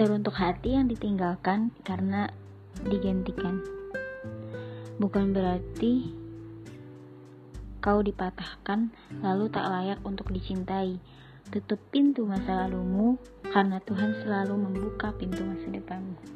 Teruntuk hati yang ditinggalkan karena digantikan. Bukan berarti kau dipatahkan lalu tak layak untuk dicintai. Tutup pintu masa lalumu karena Tuhan selalu membuka pintu masa depanmu.